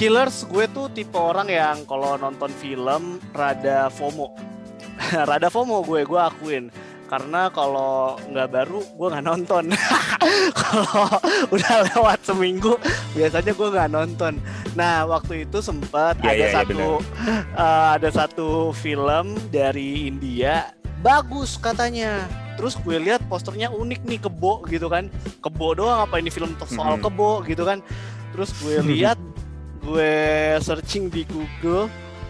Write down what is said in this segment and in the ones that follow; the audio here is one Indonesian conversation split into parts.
Chillers gue tuh tipe orang yang kalau nonton film rada FOMO. rada FOMO gue, gue akuin. Karena kalau nggak baru gue nggak nonton. kalau udah lewat seminggu biasanya gue nggak nonton. Nah waktu itu sempat Ya, ada ya, ya, satu eh, ada satu film dari India bagus katanya. Terus gue lihat posternya unik nih kebo gitu kan. Kebo doang apa ini film soal kebo gitu kan. Terus gue lihat gue searching di Google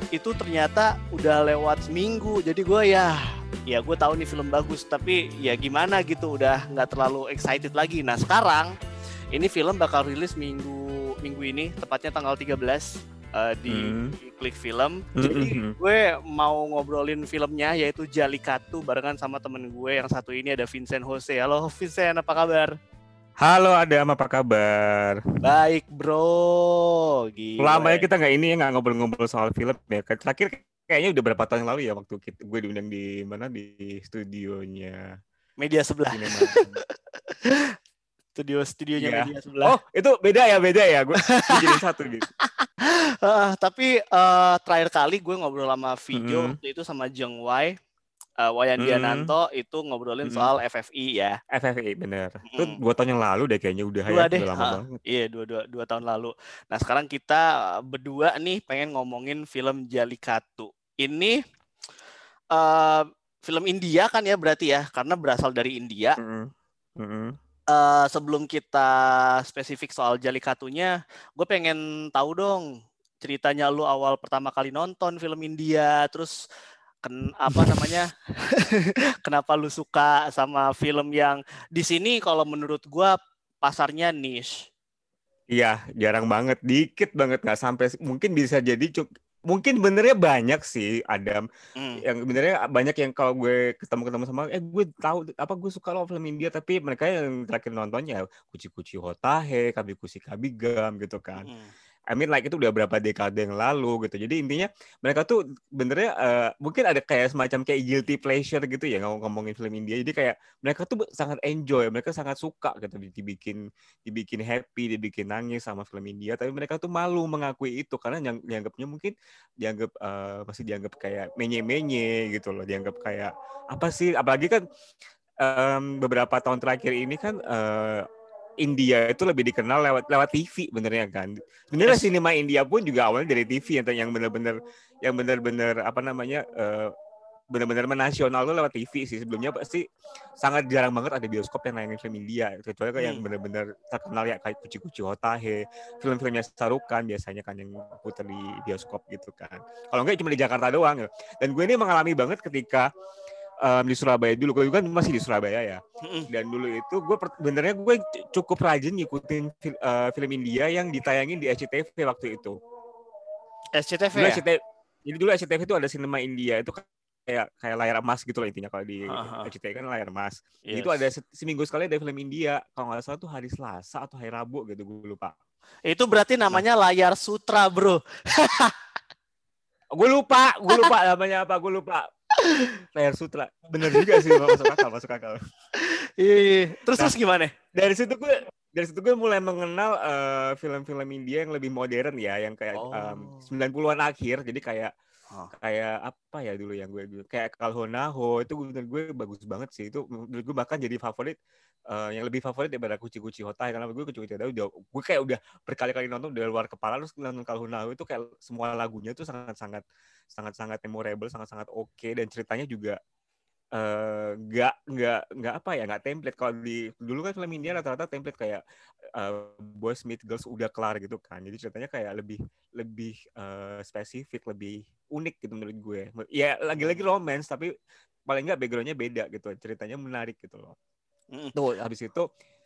itu ternyata udah lewat seminggu. Jadi gue ya ya gue tahu nih film bagus tapi ya gimana gitu udah nggak terlalu excited lagi. Nah sekarang ini film bakal rilis minggu minggu ini tepatnya tanggal 13 eh, di, Hmm. klik film. Hmm, jadi hmm, hmm. gue mau ngobrolin filmnya yaitu Jalikatu barengan sama temen gue yang satu ini ada Vincent Jose. Halo Vincent apa kabar Halo Adam, apa kabar? baik bro Gila Lama ya ya. kita nggak ini ya nggak ngobrol-ngobrol soal film ya. Terakhir kayaknya udah berapa tahun yang lalu ya waktu kita, gue diundang di mana di studionya media sebelah studio studionya Iya. media sebelah oh itu beda ya beda ya gue jadi satu gitu. Ah, tapi eh, terakhir kali gue ngobrol sama video Mhm. waktu itu sama Jeng Wai, eh, Wayan Mhm. Diananto itu ngobrolin Mhm. soal FFI ya. FFI bener. Itu Mm. dua tahun yang lalu deh kayaknya udah Dua ya, deh, udah lama ha. banget. Iya dua, dua, dua tahun lalu. Nah sekarang kita eh, berdua nih pengen ngomongin film Jalikatu. Ini eh, film India kan ya berarti ya, karena berasal dari India. Mm-mm. Mm-mm. Eh, sebelum kita spesifik soal Jalikatunya, gue pengen tahu dong ceritanya lu awal pertama kali nonton film India, terus ken apa namanya, kenapa lu suka sama film yang di sini kalau menurut gue pasarnya niche. Iya, jarang banget, dikit banget nggak sampai mungkin bisa jadi cuk mungkin benernya banyak sih Adam Hmm. yang benernya banyak yang kalau gue ketemu-ketemu sama eh gue tahu apa gue suka lo film India tapi mereka yang terakhir nontonnya kuci-kuci hotahe kabikusi kabigam gitu kan Mm. I mean like itu udah berapa dekade yang lalu gitu. Jadi intinya mereka tuh benernya eh, mungkin ada kayak semacam kayak guilty pleasure gitu ya ngomong ngomongin film India. Jadi kayak mereka tuh sangat enjoy mereka sangat suka gitu dibikin dibikin happy dibikin nangis sama film India. Tapi mereka tuh malu mengakui itu karena yang dianggapnya mungkin dianggap eh, masih dianggap kayak menye-menye gitu loh. Dianggap kayak apa sih? Apalagi kan em, beberapa tahun terakhir ini kan eh, India itu lebih dikenal lewat lewat TV benernya kan sebenarnya Yes. sinema India pun juga awalnya dari TV yang yang benar-benar yang benar-benar apa namanya eh, benar-benar menasional tuh lewat TV sih sebelumnya pasti sangat jarang banget ada bioskop yang nayangin film India kecuali kayak yang Hmm. benar-benar terkenal ya kayak Kuci Kuci Hotahe film-filmnya Sarukan biasanya kan yang putar di bioskop gitu kan kalau enggak cuma di Jakarta doang ya. dan gue ini mengalami banget ketika em, di Surabaya dulu. Gue juga masih di Surabaya ya. Dan dulu itu gue benernya gue cukup rajin ngikutin fil- eh, film India yang ditayangin di SCTV waktu itu. SCTV dulu ya? SCTV jadi dulu SCTV itu ada sinema India. Itu kayak kayak layar emas gitu loh intinya kalau di. SCTV kan layar emas. Yes. itu ada se- seminggu sekali ada film India. Kalau nggak salah tuh hari Selasa atau hari Rabu gitu gue lupa. Itu berarti namanya layar sutra, bro. gue lupa gue lupa namanya apa gue lupa layar sutra bener juga sih masuk akal masuk akal Iya, iya. Terus Nah. terus gimana? dari situ gue dari situ gue mulai mengenal eh, film-film India yang lebih modern ya yang kayak Oh. em, 90-an akhir jadi kayak Kayak apa ya dulu yang gue kayak Kalhonaho itu menurut gue bagus banget sih. Itu menurut gue bahkan jadi favorit eh, yang lebih favorit daripada Kuci Kuci Hotai. Karena gue Kuci Kuci Hotai udah gue kayak udah berkali-kali nonton dari luar kepala terus nonton Kalhonaho itu kayak semua lagunya tuh sangat-sangat sangat-sangat memorable sangat-sangat oke. Dan ceritanya juga eh, nggak nggak nggak apa ya nggak template. Kalau di dulu kan film India rata-rata template kayak eh, boys meet girls udah kelar gitu kan. Jadi ceritanya kayak lebih lebih eh, spesifik lebih unik gitu menurut gue. Ya lagi-lagi romance tapi paling nggak backgroundnya beda gitu. Ceritanya menarik gitu loh. Mm. tuh habis itu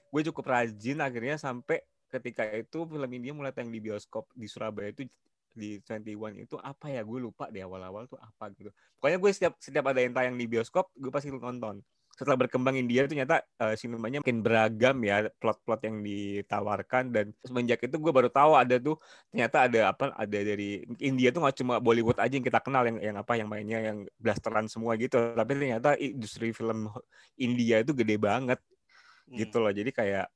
gue cukup rajin akhirnya sampai ketika itu film India mulai tayang di bioskop di Surabaya. Itu di 21 itu apa ya? Gue lupa di awal-awal tuh apa gitu. Pokoknya gue setiap setiap ada yang tayang di bioskop gue pasti nonton. Setelah berkembang India ternyata uh, sinemanya makin beragam ya plot-plot yang ditawarkan. Dan semenjak itu gue baru tahu ada tuh ternyata ada apa ada dari India tuh nggak cuma Bollywood aja yang kita kenal yang yang apa yang mainnya yang blasteran semua gitu. Tapi ternyata industri film India itu gede banget Hmm. gitu loh. Jadi kayak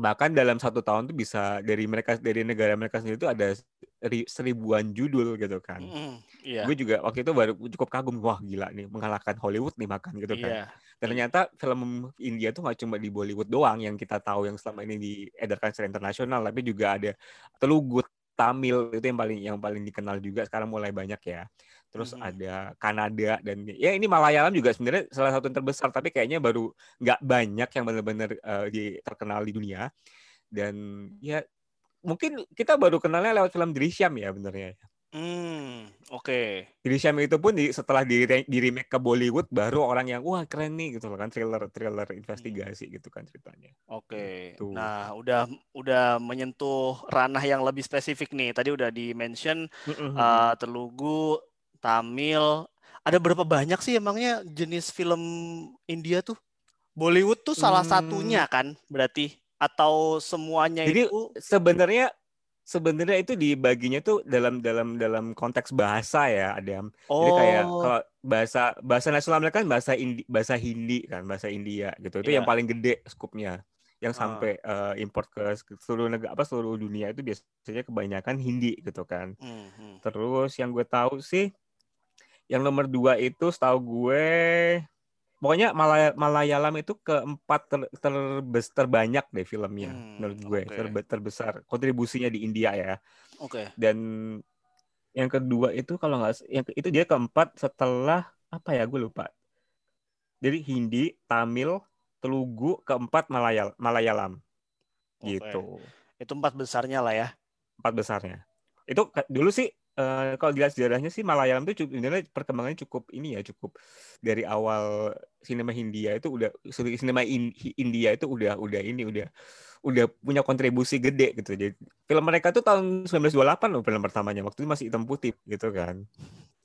bahkan dalam satu tahun tuh bisa dari mereka dari negara mereka sendiri tuh ada seribuan judul gitu kan. Mm, iya. Gue juga waktu itu baru cukup kagum, wah gila nih mengalahkan Hollywood nih makan gitu kan. Iya. Dan ternyata film India tuh nggak cuma di Bollywood doang yang kita tahu yang selama ini diedarkan secara internasional, tapi juga ada Telugu, Tamil itu yang paling yang paling dikenal juga sekarang mulai banyak ya. Terus Mhm. ada Kanada dan ya ini Malayalam juga sebenarnya salah satu yang terbesar tapi kayaknya baru nggak banyak yang benar-benar di terkenal di dunia. Dan ya mungkin kita baru kenalnya lewat film Drishyam ya benernya. Hmm, oke. Drishyam itu pun di, setelah di, di remake ke Bollywood baru orang yang wah keren nih gitu loh kan thriller thriller investigasi gitu kan ceritanya. Oke. Gitu. Nah, udah udah menyentuh ranah yang lebih spesifik nih. Tadi udah di mention eh, Telugu, Tamil. Ada berapa banyak sih emangnya jenis film India tuh? Bollywood tuh salah Hmm. satunya kan berarti atau semuanya Jadi itu sebenarnya sebenarnya itu dibaginya tuh dalam dalam dalam konteks bahasa ya Adam. Jadi kayak Oh, kalau bahasa bahasa nasional mereka kan bahasa Indi, bahasa Hindi kan bahasa India gitu. Itu Iya. yang paling gede skupnya. Yang Ah. sampai eh, import ke seluruh negara apa seluruh dunia itu biasanya kebanyakan Hindi gitu kan. hmm, hmm. Terus yang gue tahu sih yang nomor dua itu setahu gue pokoknya Malaya, Malayalam itu keempat ter, terbes- terbanyak deh filmnya Hmm, menurut gue oke. terbe- terbesar kontribusinya di India ya Oke. dan yang kedua itu kalau nggak yang itu dia keempat setelah apa ya gue lupa jadi Hindi Tamil Telugu keempat Malayal Malayalam Oke. gitu Itu empat besarnya lah ya. empat besarnya. Itu dulu sih eh, kalau dilihat sejarahnya sih Malayalam itu sebenarnya perkembangannya cukup ini ya cukup dari awal sinema Hindia itu udah sinema In- India itu udah udah ini udah udah punya kontribusi gede gitu. Jadi film mereka tuh tahun 1928 loh film pertamanya waktu itu masih hitam putih gitu kan.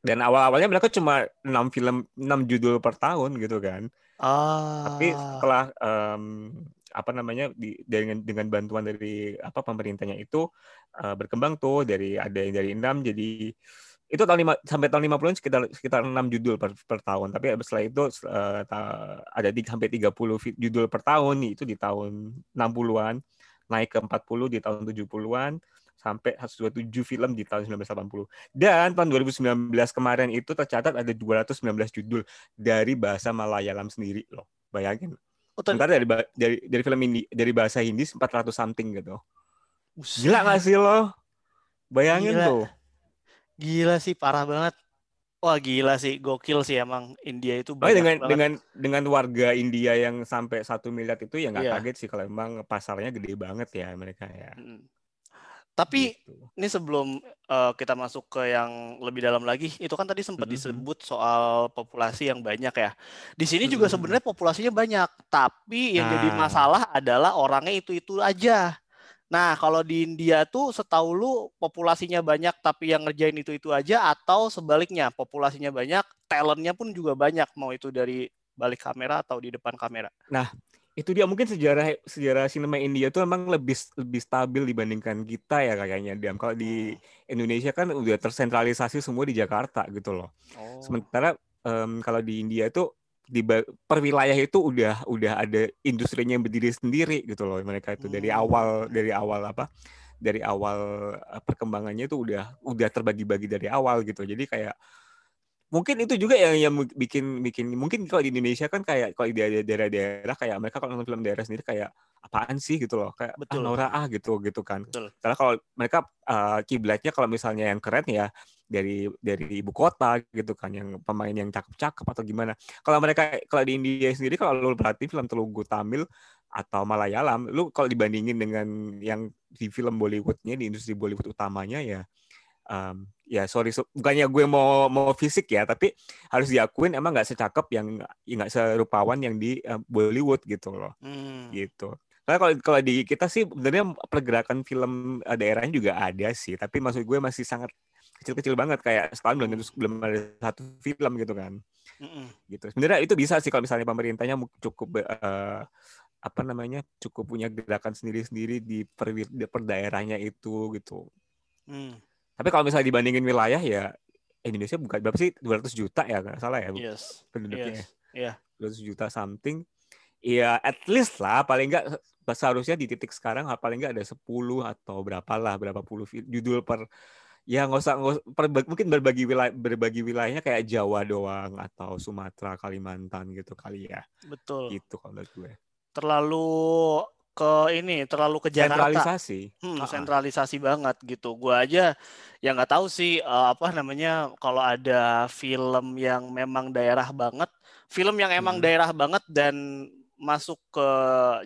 Dan awal-awalnya mereka cuma 6 film 6 judul per tahun gitu kan. Tapi Ah. setelah em, apa namanya di, dengan dengan bantuan dari apa pemerintahnya itu eh, berkembang tuh dari ada yang dari 6 jadi itu tahun lima, sampai tahun 50-an sekitar sekitar 6 judul per, per tahun. Tapi setelah itu eh, ta- ada di, sampai 30 fi- judul per tahun itu di tahun 60-an, naik ke 40 di tahun 70-an sampai 127 film di tahun 1980. Dan tahun 2019 kemarin itu tercatat ada 219 judul dari bahasa Malayalam sendiri loh. Bayangin. Oh, Sementara dari ba- dari dari film Hindi dari bahasa Hindi 400 something gitu. Buset. Gila gak sih lo? Bayangin Gila. tuh. Gila sih, parah banget. Wah, gila sih, gokil sih emang India itu banyak dengan banget. dengan dengan warga India yang sampai satu miliar itu ya nggak Iya. kaget sih kalau emang pasarnya gede banget ya mereka ya. Mm. Tapi Gitu. ini sebelum eh, kita masuk ke yang lebih dalam lagi, itu kan tadi sempat Mhm. disebut soal populasi yang banyak ya. Di sini juga Mhm. sebenarnya populasinya banyak, tapi yang jadi Nah. masalah adalah orangnya itu-itu aja. Nah, kalau di India tuh setahu lu populasinya banyak tapi yang ngerjain itu-itu aja atau sebaliknya, populasinya banyak, talentnya pun juga banyak, mau itu dari balik kamera atau di depan kamera. Itu dia mungkin sejarah sejarah sinema India tuh emang lebih lebih stabil dibandingkan kita ya kayaknya Diam. Kalau di Indonesia kan udah tersentralisasi semua di Jakarta gitu loh. Oh. Sementara em, kalau di India itu di per wilayah itu udah udah ada industrinya yang berdiri sendiri gitu loh mereka itu dari Hmm. awal dari awal apa dari awal eh, perkembangannya itu udah udah terbagi-bagi dari awal gitu jadi kayak mungkin itu juga yang yang bikin bikin mungkin kalau di Indonesia kan kayak kalau di daerah-daerah kayak mereka kalau nonton film daerah sendiri kayak apaan sih gitu loh kayak Betul. ah Nora ah gitu gitu kan Betul. karena kalau mereka eh, kiblatnya kalau misalnya yang keren ya dari dari ibu kota gitu kan yang pemain yang cakep-cakep atau gimana. Kalau mereka kalau di India sendiri kalau lu perhatiin film Telugu Tamil atau Malayalam, lu kalau dibandingin dengan yang di film Bollywoodnya di industri Bollywood utamanya ya em, ya sorry so- bukannya gue mau mau fisik ya tapi harus diakuin emang nggak secakep yang ya nggak serupawan yang di eh, Bollywood gitu loh Hmm. gitu. Karena kalau kalau di kita sih sebenarnya pergerakan film eh, daerahnya juga ada sih, tapi maksud gue masih sangat kecil-kecil banget kayak setahun belum tentu belum ada satu film gitu kan. Mm-mm. Gitu. Sebenarnya itu bisa sih kalau misalnya pemerintahnya cukup eh, apa namanya? cukup punya gerakan sendiri-sendiri di per, di per daerahnya itu gitu. Hmm. Tapi kalau misalnya dibandingin wilayah ya Indonesia bukan berapa sih 200 juta ya nggak salah ya Yes. penduduknya. Yes. Iya. 200 juta something ya at least lah paling enggak seharusnya di titik sekarang paling enggak ada 10 atau berapa lah berapa puluh judul per ya nggak usah, nggak usah perba- mungkin berbagi wilayah berbagi wilayahnya kayak Jawa doang atau Sumatera Kalimantan gitu kali ya Betul. gitu kalau menurut gue Terlalu ke ini, terlalu ke Jakarta. sentralisasi Hmm, ah. sentralisasi banget gitu. Gua aja ya nggak tahu sih eh, apa namanya kalau ada film yang memang daerah banget, film yang emang Hmm. daerah banget dan masuk ke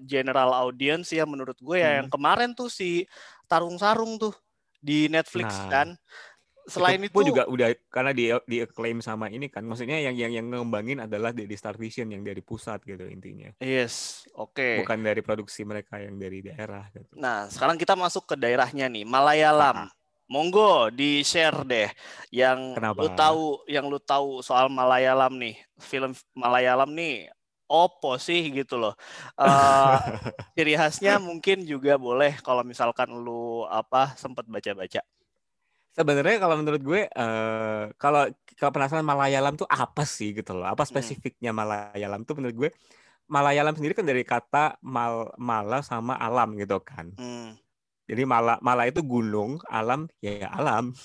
general audience ya menurut gue ya yang Hmm. kemarin tuh si Tarung Sarung tuh di Netflix Nah, kan. Selain itu itu, juga udah karena di di acclaim sama ini kan maksudnya yang yang yang ngembangin adalah dari Star Vision yang dari pusat gitu intinya yes, oke. bukan dari produksi mereka yang dari daerah gitu. Nah, sekarang kita masuk ke daerahnya nih, Malayalam. Ah, Monggo di share deh yang Kenapa? lu tahu yang lu tahu soal Malayalam nih. Film Malayalam nih opo sih gitu loh. Eh ciri khasnya mungkin juga boleh kalau misalkan lu apa sempat baca-baca. Sebenarnya kalau menurut gue eh kalau kalau penasaran Malayalam tuh apa sih gitu loh. Apa Hmm. spesifiknya Malayalam tuh menurut gue Malayalam sendiri kan dari kata mal mala sama alam gitu kan. Hmm, Jadi mala mala itu gunung, alam ya alam.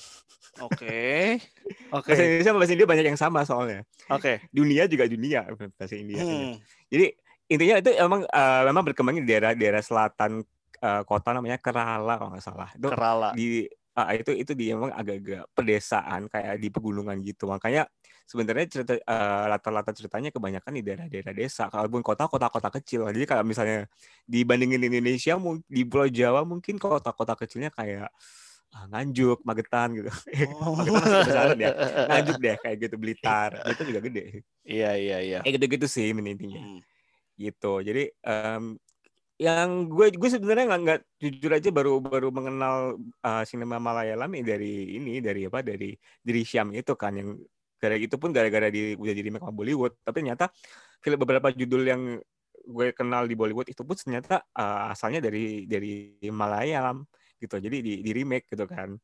Oke. Oke. Bahasa Indonesia bahasa India banyak yang sama soalnya. Oke. Dunia juga dunia bahasa India. Hmm, Jadi intinya itu emang eh, memang berkembang di daerah-daerah selatan eh, kota namanya Kerala kalau nggak salah. Itu Kerala. di ah, itu itu di emang agak-agak pedesaan kayak di pegunungan gitu. Makanya sebenarnya cerita eh, latar-latar ceritanya kebanyakan di daerah-daerah desa. Kalaupun kota kota-kota kecil. Jadi kalau misalnya dibandingin Indonesia di Pulau Jawa mungkin kota-kota kecilnya kayak ah, Nganjuk, Magetan gitu. Oh. Magetan masih kebesaran ya. Nganjuk deh kayak gitu Blitar. Itu juga gede. Iya, iya, iya. Kayak gitu-gitu sih intinya Hmm, gitu jadi em, yang gue gue sebenarnya nggak nggak jujur aja baru baru mengenal uh, sinema Malayalam ya dari ini dari apa dari dari Syam itu kan yang gara itu pun gara-gara di udah jadi sama Bollywood. Tapi ternyata film beberapa judul yang gue kenal di Bollywood itu pun ternyata uh, asalnya dari dari Malayalam gitu. Jadi di, di remake gitu kan.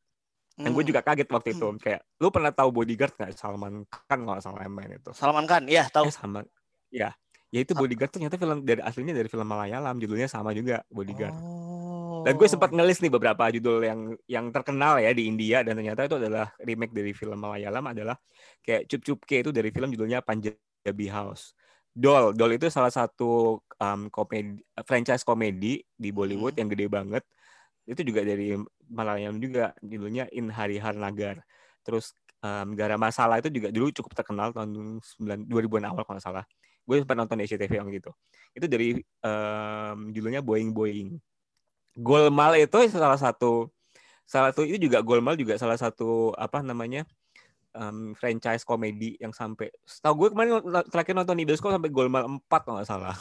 Dan gue hmm. juga kaget waktu itu. Kayak lu pernah tahu Bodyguard nggak? Salman Khan kalau nggak salah yang main itu. Salman Khan, ya tahu. Eh sama ya. Ya itu Bodyguard ternyata film dari aslinya dari film Malayalam, judulnya sama juga Bodyguard. Oh. Dan gue sempat ngelis nih beberapa judul yang yang terkenal ya di India dan ternyata itu adalah remake dari film Malayalam adalah kayak Cup Cup Ke itu dari film judulnya Punjabi House. Doll, Doll itu salah satu um, komedi franchise komedi di Bollywood Hmm. yang gede banget. Itu juga dari Malayalam juga judulnya In Hari Har Nagar. Terus um, Gara Masalah itu juga dulu cukup terkenal tahun 9 2000-an awal kalau nggak salah. Gue sempat nonton di SCTV yang gitu. Itu dari um, judulnya Boeing Boeing. Golmal itu salah satu salah satu itu juga Golmal juga salah satu apa namanya um, franchise komedi yang sampai setahu gue kemarin terakhir nonton di bioskop sampai Golmal 4 kalau nggak salah.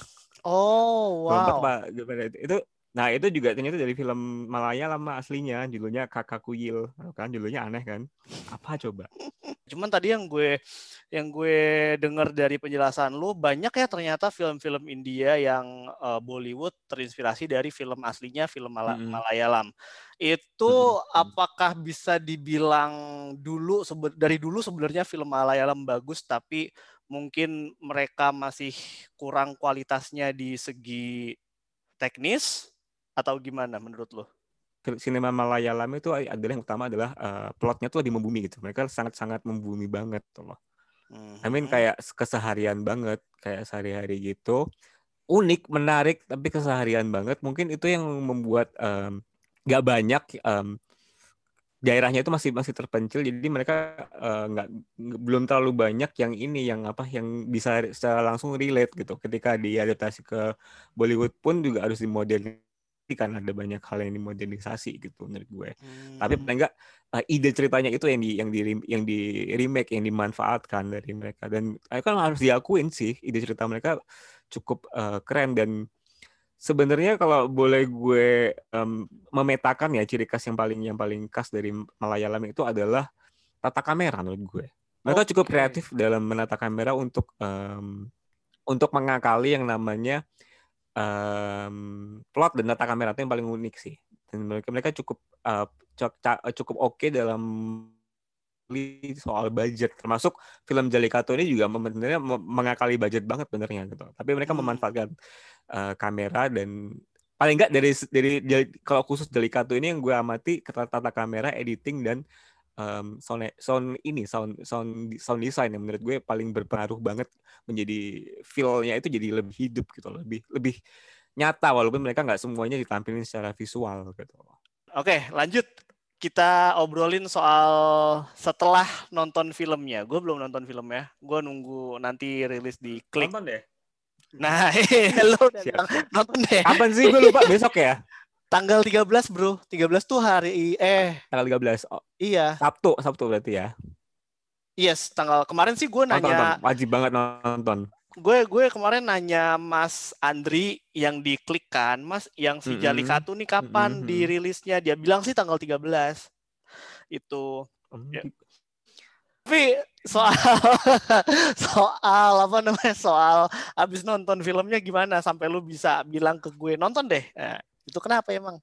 Oh, Golmal wow. Pak, gimana itu? Nah itu juga ternyata dari film Malaya lama aslinya judulnya Kakak Kuyil kan judulnya aneh kan apa coba Cuman tadi yang gue yang gue dengar dari penjelasan lu banyak ya ternyata film-film India yang eh, Bollywood terinspirasi dari film aslinya film Mala- Mm-mm. Malayalam. Itu Mm-mm. apakah bisa dibilang dulu dari dulu sebenarnya film Malayalam bagus tapi mungkin mereka masih kurang kualitasnya di segi teknis atau gimana menurut lo? Sinema Malayalam itu adalah yang utama adalah eh, plotnya tuh lebih membumi gitu mereka sangat-sangat membumi banget tuh loh I mean Mhm. kayak keseharian banget, kayak sehari-hari gitu. Unik, menarik, tapi keseharian banget. Mungkin itu yang membuat em, nggak banyak em, daerahnya itu masih masih terpencil. Jadi mereka eh, nggak nggak- belum terlalu banyak yang ini, yang apa, yang bisa secara langsung relate gitu. Ketika diadaptasi ke Bollywood pun juga harus dimodernisasi kan ada banyak hal yang dimodernisasi gitu menurut gue. Tapi Hmm. paling enggak uh, ide ceritanya itu yang di yang di yang di remake yang dimanfaatkan dari mereka. Dan uh, kan harus diakuin sih ide cerita mereka cukup uh, keren. Dan sebenarnya kalau boleh gue um, memetakan ya ciri khas yang paling yang paling khas dari Malayalam itu adalah tata kamera menurut gue. Mereka cukup kreatif dalam menata kamera untuk um, untuk mengakali yang namanya um, plot dan tata kamera itu yang paling unik sih. Dan mereka mereka cukup uh, cukup oke dalam li- soal budget. Termasuk film Jalikato ini juga sebenarnya mengakali budget banget benernya gitu. Tapi mereka Hmm. memanfaatkan uh, kamera dan paling enggak dari dari, dari- kalau khusus Jalikato ini yang gue amati tata kamera editing dan um, sound sound ini sound sound sound design yang menurut gue paling berpengaruh banget menjadi feel-nya itu jadi lebih hidup gitu lebih lebih nyata walaupun mereka nggak semuanya ditampilin secara visual gitu. Oke, lanjut kita obrolin soal setelah nonton filmnya. Gue belum nonton filmnya. Gue nunggu nanti rilis di klik. Nonton deh. Nah, lo siap. nonton deh. Kapan sih gue lupa besok ya? Tanggal 13, Bro. 13 tuh hari eh Tanggal 13. Oh, iya. Sabtu, Sabtu berarti ya. Yes, tanggal kemarin sih gue nanya nonton. Wajib banget nonton. gue gue kemarin nanya Mas Andri yang diklik kan, Mas yang si Mm-mm. Jalikatu nih kapan Mm-mm. dirilisnya? Dia bilang sih tanggal 13. Itu. Hmm, Ya. Tapi soal soal apa namanya? Soal abis nonton filmnya gimana sampai lu bisa bilang ke gue nonton deh. Nah, itu kenapa emang?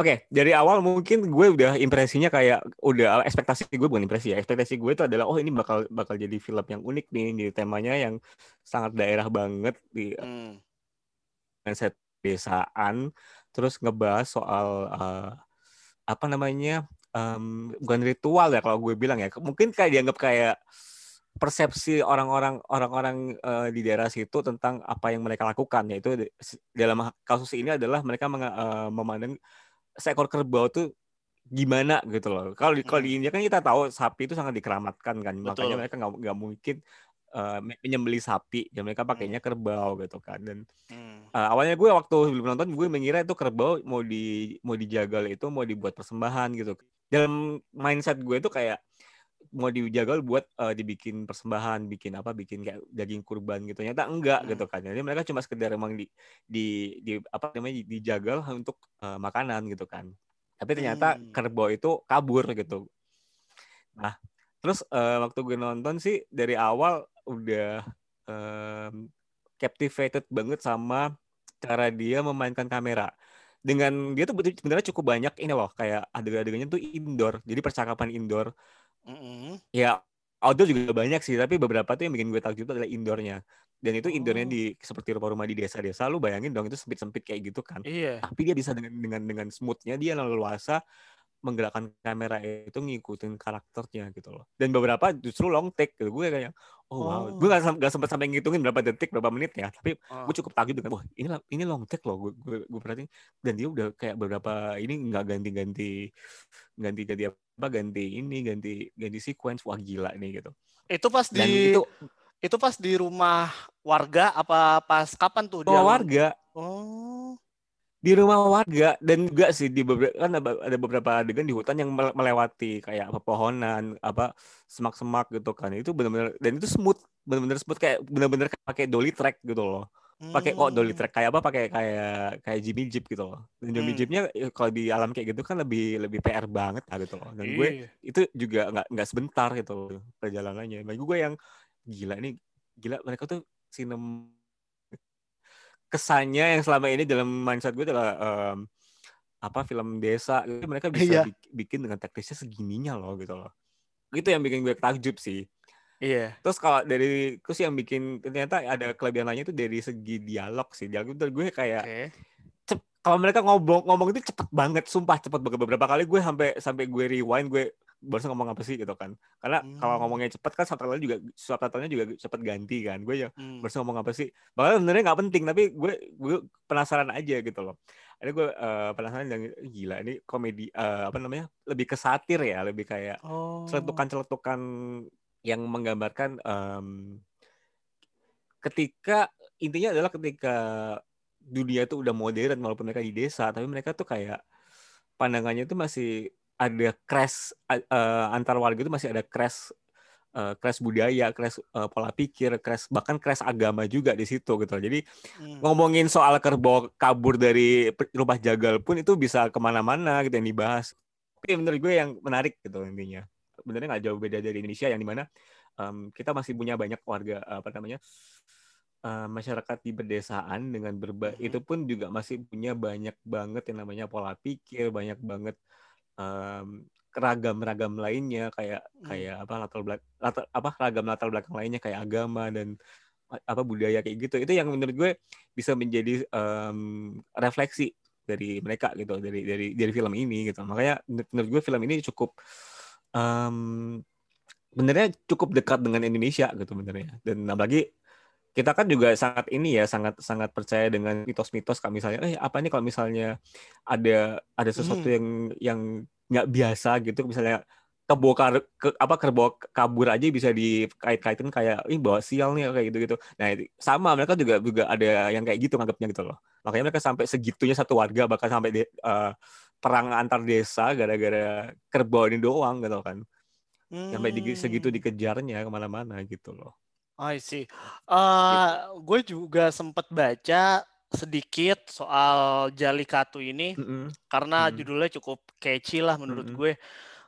Oke, dari awal mungkin gue udah impresinya kayak udah ekspektasi gue bukan impresi ya. Ekspektasi gue itu adalah oh ini bakal bakal jadi film yang unik nih, di temanya yang sangat daerah banget di Hmm. dengan set desaan, terus ngebahas soal eh, apa namanya em, bukan ritual ya kalau gue bilang ya. Mungkin kayak dianggap kayak persepsi orang-orang orang-orang eh, di daerah situ tentang apa yang mereka lakukan yaitu dalam kasus ini adalah mereka menga- eh, memandang seekor kerbau tuh gimana gitu loh. Kalau di kalau di India kan kita tahu sapi itu sangat dikeramatkan kan, makanya Betul. mereka nggak nggak mungkin eh, menyembelih sapi, dan mereka pakainya kerbau gitu kan. Dan Hmm. eh, awalnya gue waktu belum nonton gue mengira itu kerbau mau di mau dijagal itu mau dibuat persembahan gitu. Dalam mindset gue itu kayak mau dijagal buat eh, dibikin persembahan, bikin apa, bikin kayak daging kurban gitu. Ternyata enggak Hmm. gitu kan. Jadi mereka cuma sekedar emang di di di apa namanya dijagal untuk eh, makanan gitu kan. Tapi ternyata Hmm. kerbau itu kabur gitu. Nah, terus eh, waktu gue nonton sih dari awal udah em, captivated banget sama cara dia memainkan kamera. Dengan dia tuh sebenarnya cukup banyak ini loh kayak adegan-adegannya tuh indoor. Jadi percakapan indoor. Mm-mm. Ya outdoor juga banyak sih, tapi beberapa tuh yang bikin gue takjub adalah indoornya. Dan itu indoornya Oh. di seperti rumah-rumah di desa-desa. Lu bayangin dong itu sempit-sempit kayak gitu kan. Iya. Tapi dia bisa dengan dengan dengan smoothnya dia leluasa menggerakkan kamera itu ngikutin karakternya gitu loh. Dan beberapa justru long take gitu. Gue kayak oh wow. Oh. Gue gak, sem- gak sempat sampai ngitungin berapa detik, berapa menit ya. Tapi Oh. gue cukup takjub dengan wah ini ini long take loh. Gue gue, gue perhatiin dan dia udah kayak beberapa ini nggak ganti-ganti ganti-ganti apa ganti ini ganti ganti sequence wah gila nih gitu. Itu pas Dan di itu itu pas di rumah warga apa pas kapan tuh dia? rumah warga Oh. Di rumah warga dan juga sih di beberapa kan ada beberapa adegan di hutan yang mele- melewati kayak pepohonan apa semak-semak gitu kan itu benar-benar dan itu smooth benar-benar smooth kayak benar-benar pakai dolly track gitu loh pakai kok dolly Hmm. track kayak apa pakai kayak kayak Jimmy Jeep gitu loh dan Jimmy Hmm. Jeepnya ya, kalau di alam kayak gitu kan lebih lebih PR banget lah gitu loh dan gue Iya. itu juga nggak nggak sebentar gitu loh perjalanannya bagi gue yang gila ini gila mereka tuh sinem kesannya yang selama ini dalam mindset gue adalah em, apa film desa. Itu mereka bisa bik- bikin dengan teknisnya segininya loh gitu loh. Itu yang bikin gue takjub sih. Iya. terus kalau dari terus yang bikin ternyata ada kelebihan lainnya itu dari segi dialog sih. Dialog itu gue kayak cep- kalau mereka ngomong ngomong itu cepet banget sumpah cepet. Banget beberapa kali gue sampai sampai gue rewind gue barusan ngomong apa sih gitu kan karena kalau Hmm. ngomongnya cepet kan subtitle juga subtitlenya juga cepet ganti kan gue ya Hmm. barusan ngomong apa sih bahkan sebenarnya nggak penting tapi gue gue penasaran aja gitu loh ada gue eh, penasaran dan gila ini komedi eh, apa namanya lebih ke satir ya lebih kayak Oh. celetukan-celetukan yang menggambarkan em, ketika intinya adalah ketika dunia itu udah modern walaupun mereka di desa tapi mereka tuh kayak pandangannya itu masih ada crash eh, antar warga itu masih ada crash eh, crash budaya, crash eh, pola pikir, crash bahkan crash agama juga di situ gitu. Jadi Hmm. ngomongin soal kerbau kabur dari rumah jagal pun itu bisa ke mana-mana gitu yang dibahas. Tapi menurut gue yang menarik gitu intinya. Sebenarnya nggak jauh beda dari Indonesia yang di mana em, kita masih punya banyak warga apa namanya eh, masyarakat di pedesaan dengan berba Mhm. itu pun juga masih punya banyak banget yang namanya pola pikir, banyak banget em, ragam-ragam lainnya kayak Hmm. kayak apa latar belakang latar, apa ragam latar belakang lainnya kayak agama dan apa budaya kayak gitu. Itu yang menurut gue bisa menjadi em, refleksi dari mereka gitu dari dari dari film ini gitu. Makanya menurut menurut gue film ini cukup um, benernya cukup dekat dengan Indonesia gitu benernya dan apalagi kita kan juga sangat ini ya sangat sangat percaya dengan mitos-mitos kalau misalnya eh apa ini kalau misalnya ada ada sesuatu hmm. yang yang nggak biasa gitu misalnya kebo kar, ke, apa kerbau kabur aja bisa dikait-kaitin kayak ini bawa sial nih kayak gitu-gitu. Nah, sama mereka juga juga ada yang kayak gitu nganggapnya gitu loh. Makanya mereka sampai segitunya satu warga bahkan sampai de, uh, perang antar desa gara-gara kerbau ini doang gitu kan. Hmm. Sampai di, segitu dikejarnya ke mana-mana gitu loh. I see. Uh, gue juga sempat baca sedikit soal Jalikatu ini mm -hmm. karena mm -hmm. judulnya cukup catchy lah menurut mm -hmm. gue.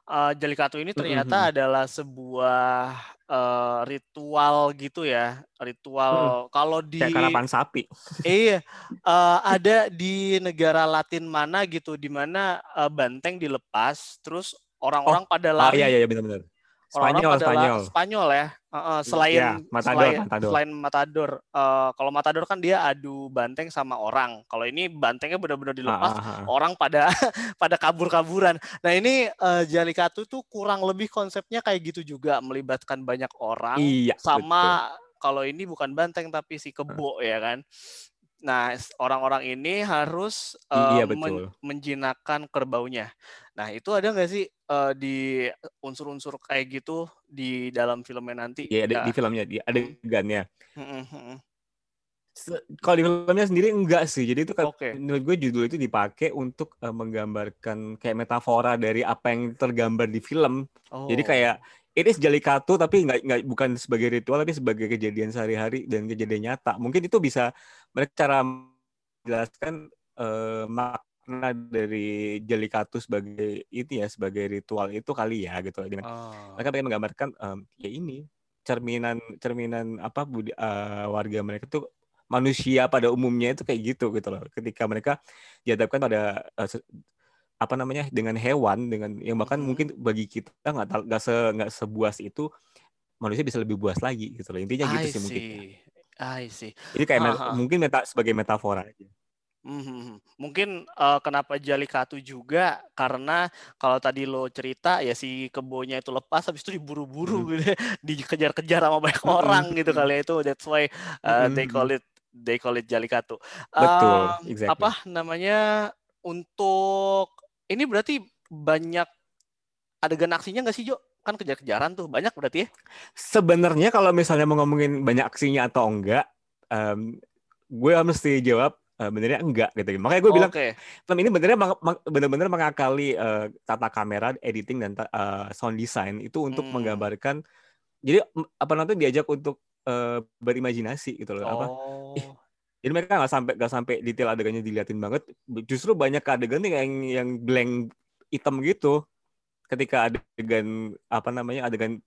Uh, Jalikatu ini ternyata mm -hmm. adalah sebuah uh, ritual gitu ya, ritual mm. kalau di kayak karapan sapi. iya, uh, ada di negara Latin mana gitu, di mana uh, banteng dilepas, terus orang-orang oh. pada lari. Oh, iya iya benar-benar Spanyol, orang Spanyol. Spanyol ya. Uh, uh, selain ya, Matador, selain Matador. selain Matador, uh, kalau Matador kan dia adu banteng sama orang. Kalau ini bantengnya benar-benar dilepas, ah, ah, ah. orang pada pada kabur-kaburan. Nah ini uh, Jalikatu tuh kurang lebih konsepnya kayak gitu juga, melibatkan banyak orang. Iya, sama kalau ini bukan banteng tapi si kebo uh. ya kan. Nah, orang-orang ini harus uh, iya, men menjinakkan kerbaunya. Nah, itu ada nggak sih uh, di unsur-unsur kayak gitu di dalam filmnya nanti? Iya, ada, di filmnya, di adegannya. Hmm. Kalau di filmnya sendiri enggak sih. Jadi itu kan okay. menurut gue judul itu dipakai untuk uh, menggambarkan kayak metafora dari apa yang tergambar di film. Oh. Jadi kayak ini Jalikatu tapi nggak nggak bukan sebagai ritual tapi sebagai kejadian sehari-hari dan kejadian nyata. Mungkin itu bisa mereka cara menjelaskan uh, makna dari Jalikatu sebagai itu ya sebagai ritual itu kali ya gitu. Oh. Mereka pengen menggambarkan um, ya ini cerminan cerminan apa budi, uh, warga mereka tuh manusia pada umumnya itu kayak gitu gitu loh. Ketika mereka dihadapkan pada uh, apa namanya dengan hewan dengan yang bahkan hmm. mungkin bagi kita nggak nggak se nggak sebuas itu manusia bisa lebih buas lagi gitu loh intinya gitu I sih see. mungkin I see. Jadi kayak -huh. mungkin meta sebagai metafora aja. Hmm, mungkin uh, kenapa Jalikatu juga karena kalau tadi lo cerita ya si kebonya itu lepas habis itu diburu-buru hmm. gitu dikejar-kejar sama banyak hmm. orang gitu kali ya itu that's why uh, hmm. they call it they call it Jalikatu. Betul, uh, exactly. Apa namanya untuk ini berarti banyak adegan aksinya nggak sih Jo? Kan kejar-kejaran tuh banyak berarti ya? Sebenarnya kalau misalnya mau ngomongin banyak aksinya atau enggak, um, gue mesti jawab uh, benernya enggak gitu. Makanya gue oh, bilang okay. film ini benernya bener-bener mengakali uh, tata kamera, editing dan uh, sound design itu untuk hmm. menggambarkan. Jadi apa nanti diajak untuk uh, berimajinasi gitu loh. Oh. Apa? Ih, jadi mereka nggak sampai nggak sampai detail adegannya diliatin banget. Justru banyak adegan nih yang yang blank hitam gitu. Ketika adegan apa namanya adegan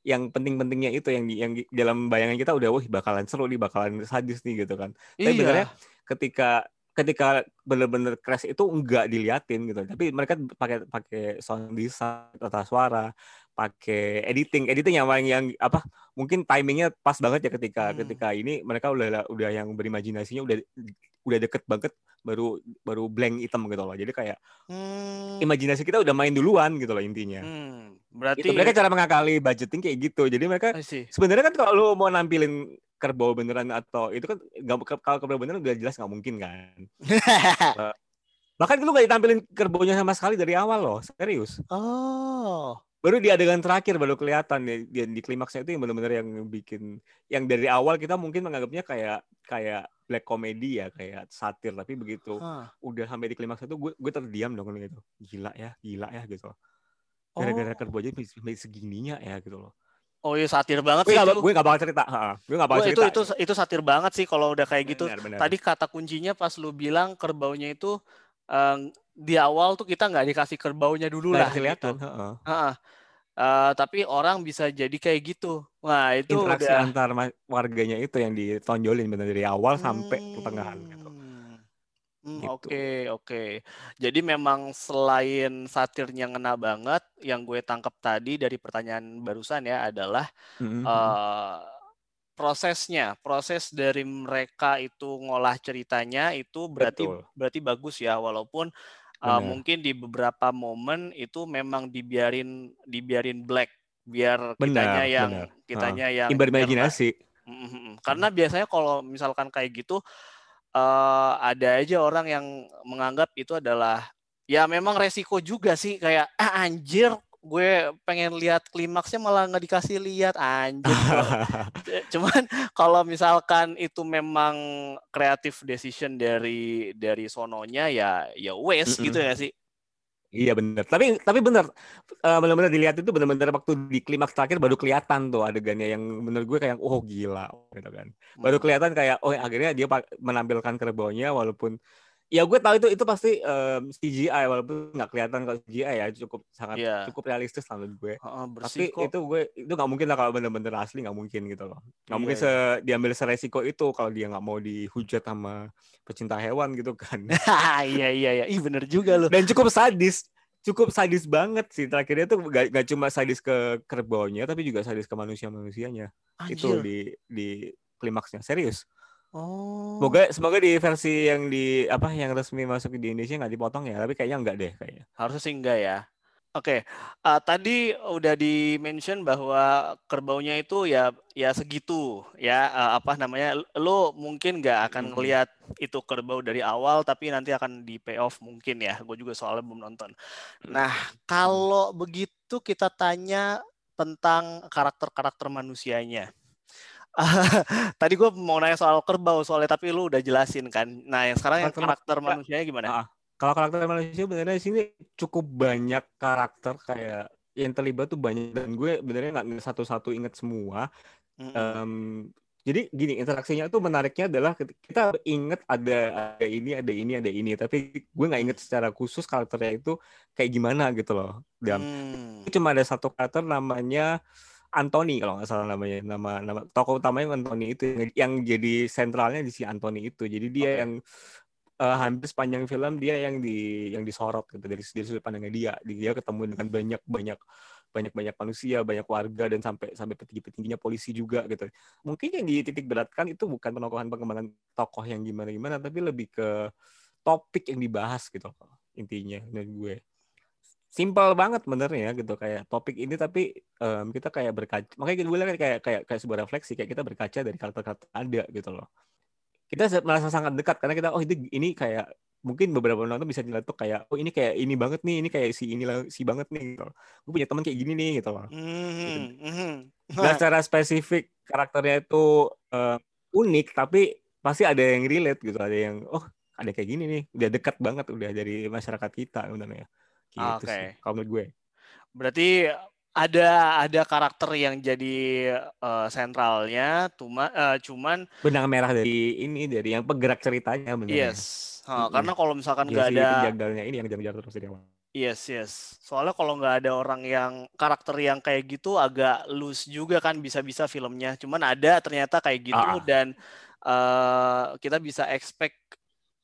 yang penting-pentingnya itu yang yang dalam bayangan kita udah wah bakalan seru nih bakalan sadis nih gitu kan. Iya. Tapi benernya ketika ketika bener-bener crash itu enggak diliatin gitu. Tapi mereka pakai pakai sound design tata suara, pakai editing. Editing yang yang apa mungkin timingnya pas banget ya ketika hmm. ketika ini mereka udah udah yang berimajinasinya udah udah deket banget baru baru blank hitam gitu loh. Jadi kayak hmm. imajinasi kita udah main duluan gitu loh intinya. Hmm. berarti itu mereka cara mengakali budgeting kayak gitu. Jadi mereka sebenarnya kan kalau mau nampilin kerbau beneran atau itu kan gak, kalau kerbau beneran udah jelas nggak mungkin kan. Bahkan lu gak ditampilin kerbaunya sama sekali dari awal loh serius. Oh baru di adegan terakhir baru kelihatan ya di, di klimaksnya itu yang benar-benar yang bikin yang dari awal kita mungkin menganggapnya kayak kayak black comedy ya kayak satir tapi begitu huh. udah sampai di klimaks itu gue gue terdiam dong gitu gila ya gila ya gitu gara-gara oh. kerbo aja segininya ya gitu loh Oh iya satir banget gue sih gak, itu. Gue gak bakal cerita. Ha, gue gak bakal oh, cerita. Itu, itu, itu satir banget sih kalau udah kayak gitu. Benar, benar. Tadi kata kuncinya pas lu bilang kerbaunya itu um, di awal tuh kita nggak dikasih kerbaunya dulu lah. Kelihatan. Gitu. Uh -uh. Uh, tapi orang bisa jadi kayak gitu. Nah, itu interaksi udah... antar warganya itu yang ditonjolin benar dari awal hmm. sampai pertengahan gitu. Hmm, gitu. Oke, oke. Jadi memang selain satirnya ngena banget, yang gue tangkap tadi dari pertanyaan barusan ya adalah mm-hmm. uh, prosesnya, proses dari mereka itu ngolah ceritanya itu berarti Betul. berarti bagus ya, walaupun uh, mungkin di beberapa momen itu memang dibiarin dibiarin black biar Benar, kitanya yang benar. kitanya yang Imajinasi. Mhm, Karena biasanya kalau misalkan kayak gitu eh ada aja orang yang menganggap itu adalah ya memang resiko juga sih kayak ah anjir gue pengen lihat klimaksnya malah nggak dikasih lihat anjir. Cuman kalau misalkan itu memang kreatif decision dari dari sononya ya ya wes Mm-mm. gitu ya sih. Iya benar. Tapi tapi benar Eh, benar-benar dilihat itu benar-benar waktu di klimaks terakhir baru kelihatan tuh adegannya yang menurut gue kayak oh gila gitu kan. Baru Hmm. kelihatan kayak oh akhirnya dia menampilkan kerbaunya walaupun ya gue tahu itu itu pasti em, CGI walaupun nggak kelihatan kalau CGI ya cukup sangat Iya. cukup realistis lah menurut gue. Heeh, bersih Tapi kok. itu gue itu nggak mungkin lah kalau benar-benar asli nggak mungkin gitu loh. Nggak Iya, mungkin iya. se diambil seresiko itu kalau dia nggak mau dihujat sama pecinta hewan gitu kan. iya iya iya. Ih bener juga loh. Dan cukup sadis, cukup sadis banget sih. Terakhirnya tuh gak, gak cuma sadis ke kerbaunya, tapi juga sadis ke manusia-manusianya. Itu Anjir. di di klimaksnya. Serius. Oh. Semoga semoga di versi yang di apa yang resmi masuk di Indonesia nggak dipotong ya. Tapi kayaknya enggak deh kayaknya. Harusnya sih enggak ya. Oke, eh, tadi udah di mention bahwa kerbaunya itu ya ya segitu ya eh, apa namanya lo mungkin nggak akan Mm. ngelihat itu kerbau dari awal tapi nanti akan di payoff mungkin ya. Gue juga soalnya belum nonton. Nah kalau begitu kita tanya tentang karakter-karakter manusianya. Tadi gue mau nanya soal kerbau soalnya tapi lu udah jelasin kan. Nah yang sekarang yang Karakter- karakter manusianya gimana? Ah, Kalau karakter manusia benernya di sini cukup banyak karakter kayak yang terlibat tuh banyak dan gue benernya nggak satu-satu inget semua. Mm-mm. Em, jadi gini interaksinya tuh menariknya adalah kita inget ada ada ini ada ini ada ini tapi gue nggak inget secara khusus karakternya itu kayak gimana gitu loh dan Hmm. cuma ada satu karakter namanya Anthony kalau nggak salah namanya. Nama nama tokoh utamanya Anthony itu yang, yang jadi sentralnya di si Anthony itu. Jadi dia Oke. yang eh, hampir sepanjang film dia yang di yang disorot gitu dari dari sudut pandangnya dia. Dia ketemu dengan banyak banyak banyak banyak manusia banyak warga dan sampai sampai petinggi petingginya polisi juga gitu. Mungkin yang dititik beratkan itu bukan penokohan pengembangan tokoh yang gimana gimana tapi lebih ke topik yang dibahas gitu intinya menurut gue simpel banget benernya gitu kayak topik ini tapi em, kita kayak berkaca makanya gue bilang kayak kayak kayak sebuah refleksi kayak kita berkaca dari karakter-karakter ada gitu loh kita merasa sangat dekat karena kita oh itu ini kayak mungkin beberapa penonton bisa dilihat tuh kayak oh ini kayak ini banget nih ini kayak si ini lah- si banget nih gitu. gue punya teman kayak gini nih gitu loh Mhm, mhm. Nah, secara spesifik karakternya itu eh, unik, tapi pasti ada yang relate gitu, ada yang oh ada kayak gini nih, udah dekat banget udah dari masyarakat kita sebenarnya. Gitu Oke. sih, kalau menurut gue. Berarti ada ada karakter yang jadi eh, sentralnya, cuma eh, cuman Benang merah dari ini dari yang penggerak ceritanya benar. yes. Ha, Mm-mm. karena kalau misalkan Dia nggak ada penjagalnya ini yang jaga terus dari awal. yes yes. Soalnya kalau nggak ada orang yang karakter yang kayak gitu agak loose juga kan bisa-bisa filmnya. Cuman ada ternyata kayak gitu Ah. dan eh, kita bisa expect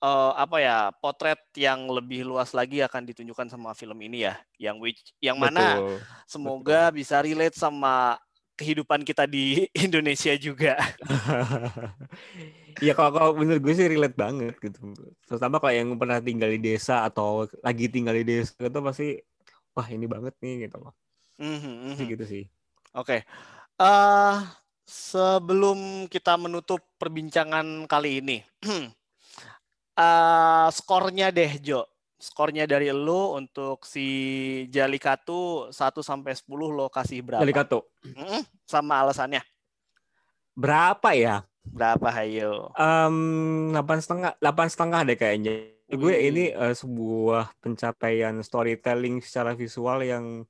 eh, apa ya potret yang lebih luas lagi akan ditunjukkan sama film ini ya. Yang which yang mana Betul. Semoga bisa relate sama kehidupan kita di Indonesia juga. Iya kalau kalau menurut gue sih relate banget gitu. Terutama kalau yang pernah tinggal di desa atau lagi tinggal di desa itu pasti wah ini banget nih gitu loh. Mhm, Sih mhm. gitu sih. Oke. Eh, sebelum kita menutup perbincangan kali ini, eh, skornya deh, Jo. Skornya dari lo untuk si Jalikatu 1 sampai 10 lo kasih berapa? Jalikato. Mhm, sama alasannya. Berapa ya? Berapa, hayo? Em, Delapan setengah, delapan setengah deh kayaknya. Gue Wih. ini eh, sebuah pencapaian storytelling secara visual yang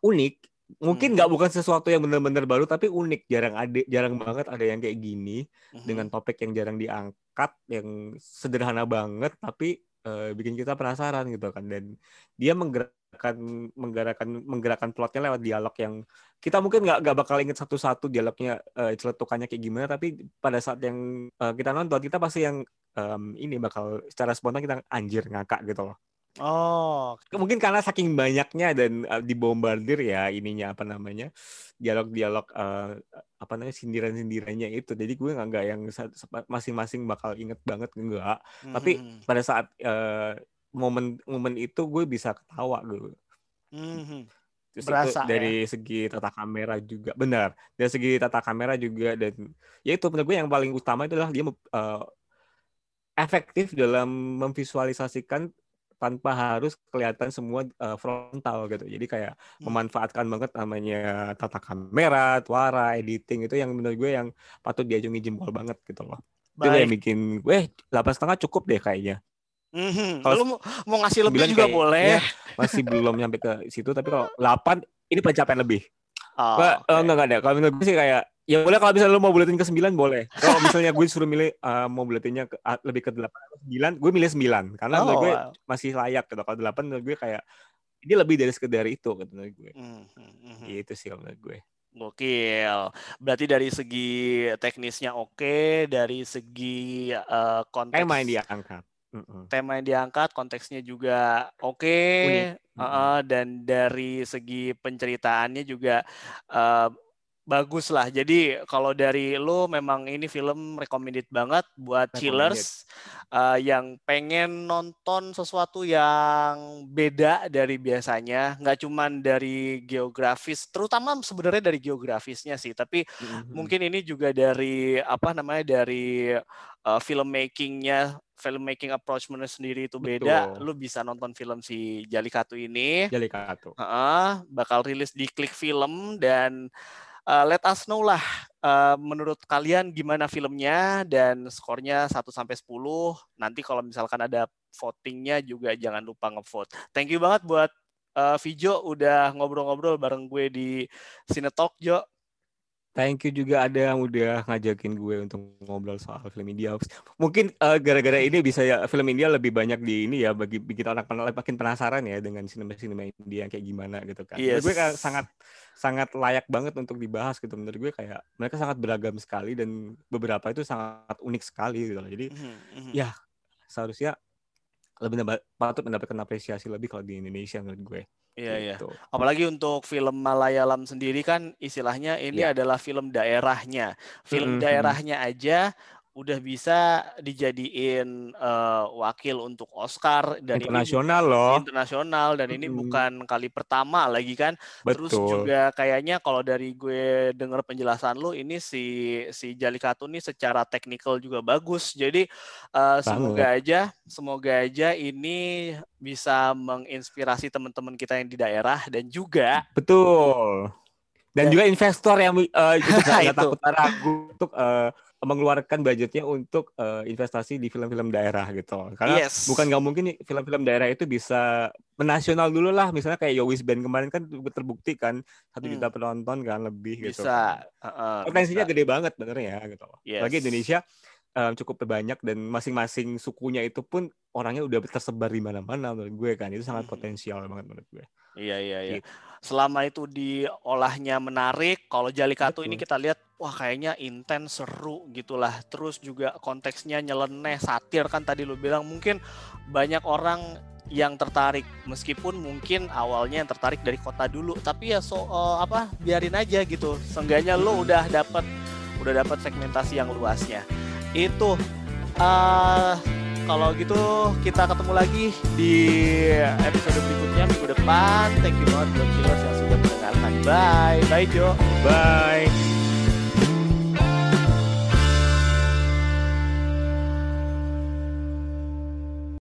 unik. Mungkin Mhm. nggak bukan sesuatu yang benar-benar baru, tapi unik. Jarang ada, jarang banget ada yang kayak gini Mhm. dengan topik yang jarang diangkat, yang sederhana banget, tapi eh, bikin kita penasaran gitu kan. Dan dia menggerakkan, menggerakkan, menggerakkan plotnya lewat dialog yang kita mungkin nggak nggak bakal inget satu-satu dialognya eh, celetukannya kayak gimana tapi pada saat yang eh, kita nonton kita pasti yang em, ini bakal secara spontan kita anjir ngakak gitu loh Oh, mungkin karena saking banyaknya dan eh, dibombardir ya ininya apa namanya dialog-dialog eh, apa namanya sindiran-sindirannya itu. Jadi gue nggak nggak yang masing-masing bakal inget banget enggak Tapi mhm. pada saat eh, momen momen itu gue bisa ketawa gue Mhm. Terus Berasa, itu dari segi tata kamera juga benar. Dari segi tata kamera juga dan ya itu menurut gue yang paling utama itu adalah dia eh, efektif dalam memvisualisasikan tanpa harus kelihatan semua eh, frontal gitu jadi kayak Hmm. memanfaatkan banget namanya tata kamera, suara, editing itu yang menurut gue yang patut diacungi jempol banget gitu loh. Itu yang Baik. bikin gue delapan setengah cukup deh kayaknya. Mhm. Kalau mau, mau ngasih lebih juga kayak- boleh. ya, masih belum nyampe ke situ tapi kalau 8 ini pencapaian lebih. Oh, Gue oke. enggak enggak ada. Kalau menurut gue sih kayak ya boleh kalau misalnya lu mau buletin ke 9 boleh. Kalau misalnya gue suruh milih eh, mau buletinnya ke, ah, lebih ke 8 atau 9, gue milih 9 karena Oh, gue wow. masih layak gitu. Kalau 8 menurut gue kayak ini lebih dari sekedar itu gitu menurut gue. Mhm, mhm. Gitu sih kalau menurut gue. Gokil. Berarti dari segi teknisnya oke, dari segi eh, konteks Tema yang diangkat. Mm-mm. tema yang diangkat, konteksnya juga oke, Unik. Heeh, dan dari segi penceritaannya juga eh, bagus lah. Jadi kalau dari lo memang ini film recommended banget buat Recommended. chillers eh, yang pengen nonton sesuatu yang beda dari biasanya, nggak cuman dari geografis, terutama sebenarnya dari geografisnya sih, tapi Mm-mm. mungkin ini juga dari apa namanya dari uh, filmmakingnya filmmaking approachment sendiri itu beda Betul. lu bisa nonton film si Jalikatu ini Jali Kato. Heeh, bakal rilis di Klik Film dan uh, let us know lah uh, menurut kalian gimana filmnya dan skornya 1 sampai 10 nanti kalau misalkan ada votingnya juga jangan lupa ngevote thank you banget buat uh, Vijo udah ngobrol-ngobrol bareng gue di Cinetalk Jo Thank you juga ada yang udah ngajakin gue untuk ngobrol soal film India. Mungkin eh, gara-gara ini bisa ya film India lebih banyak di ini ya bagi bikin orang pen- makin penasaran ya dengan sinema-sinema India kayak gimana gitu kan. Menurut Yes. gue kayak sangat sangat layak banget untuk dibahas gitu. Menurut gue kayak mereka sangat beragam sekali dan beberapa itu sangat unik sekali gitu loh. Jadi Mhm, mhm. Ya. seharusnya lebih patut mendapatkan apresiasi lebih kalau di Indonesia menurut gue. Iya, iya. Gitu. Apalagi untuk film Malayalam sendiri kan istilahnya ini Iya. adalah film daerahnya. Film Mhm, mhm. daerahnya aja udah bisa dijadiin eh, wakil untuk Oscar dan ini Internasional loh. internasional dan ini Mhm. bukan kali pertama lagi kan. Terus Betul. juga kayaknya kalau dari gue denger penjelasan lu ini si si Jalikatu nih secara teknikal juga bagus. Jadi eh, semoga aja semoga aja ini bisa menginspirasi teman-teman kita yang di daerah dan juga Betul. Dan Dan- juga investor yang eh, itu nggak takut ragu untuk eh, mengeluarkan budgetnya untuk eh, investasi di film-film daerah gitu. Karena Yes. bukan nggak mungkin film-film daerah itu bisa menasional dulu lah. Misalnya kayak Yowis Band kemarin kan terbukti kan satu Hmm. juta penonton kan lebih gitu. bisa heeh, Potensinya bisa. gede banget bener ya gitu. Yes. Bagi Indonesia eh, cukup banyak dan masing-masing sukunya itu pun orangnya udah tersebar di mana-mana menurut gue kan. Itu sangat potensial banget menurut gue. Iya iya iya. Gitu. Selama itu diolahnya menarik, kalau Jalikatu ini Betul. kita lihat wah kayaknya intens seru gitulah. Terus juga konteksnya nyeleneh, satir kan tadi lu bilang mungkin banyak orang yang tertarik meskipun mungkin awalnya yang tertarik dari kota dulu tapi ya so eh, apa biarin aja gitu seenggaknya lu udah dapat udah dapat segmentasi yang luasnya itu eh kalau gitu kita ketemu lagi di episode berikutnya minggu depan. Thank you banget buat viewers yang sudah mendengarkan. Bye, bye Jo. Bye.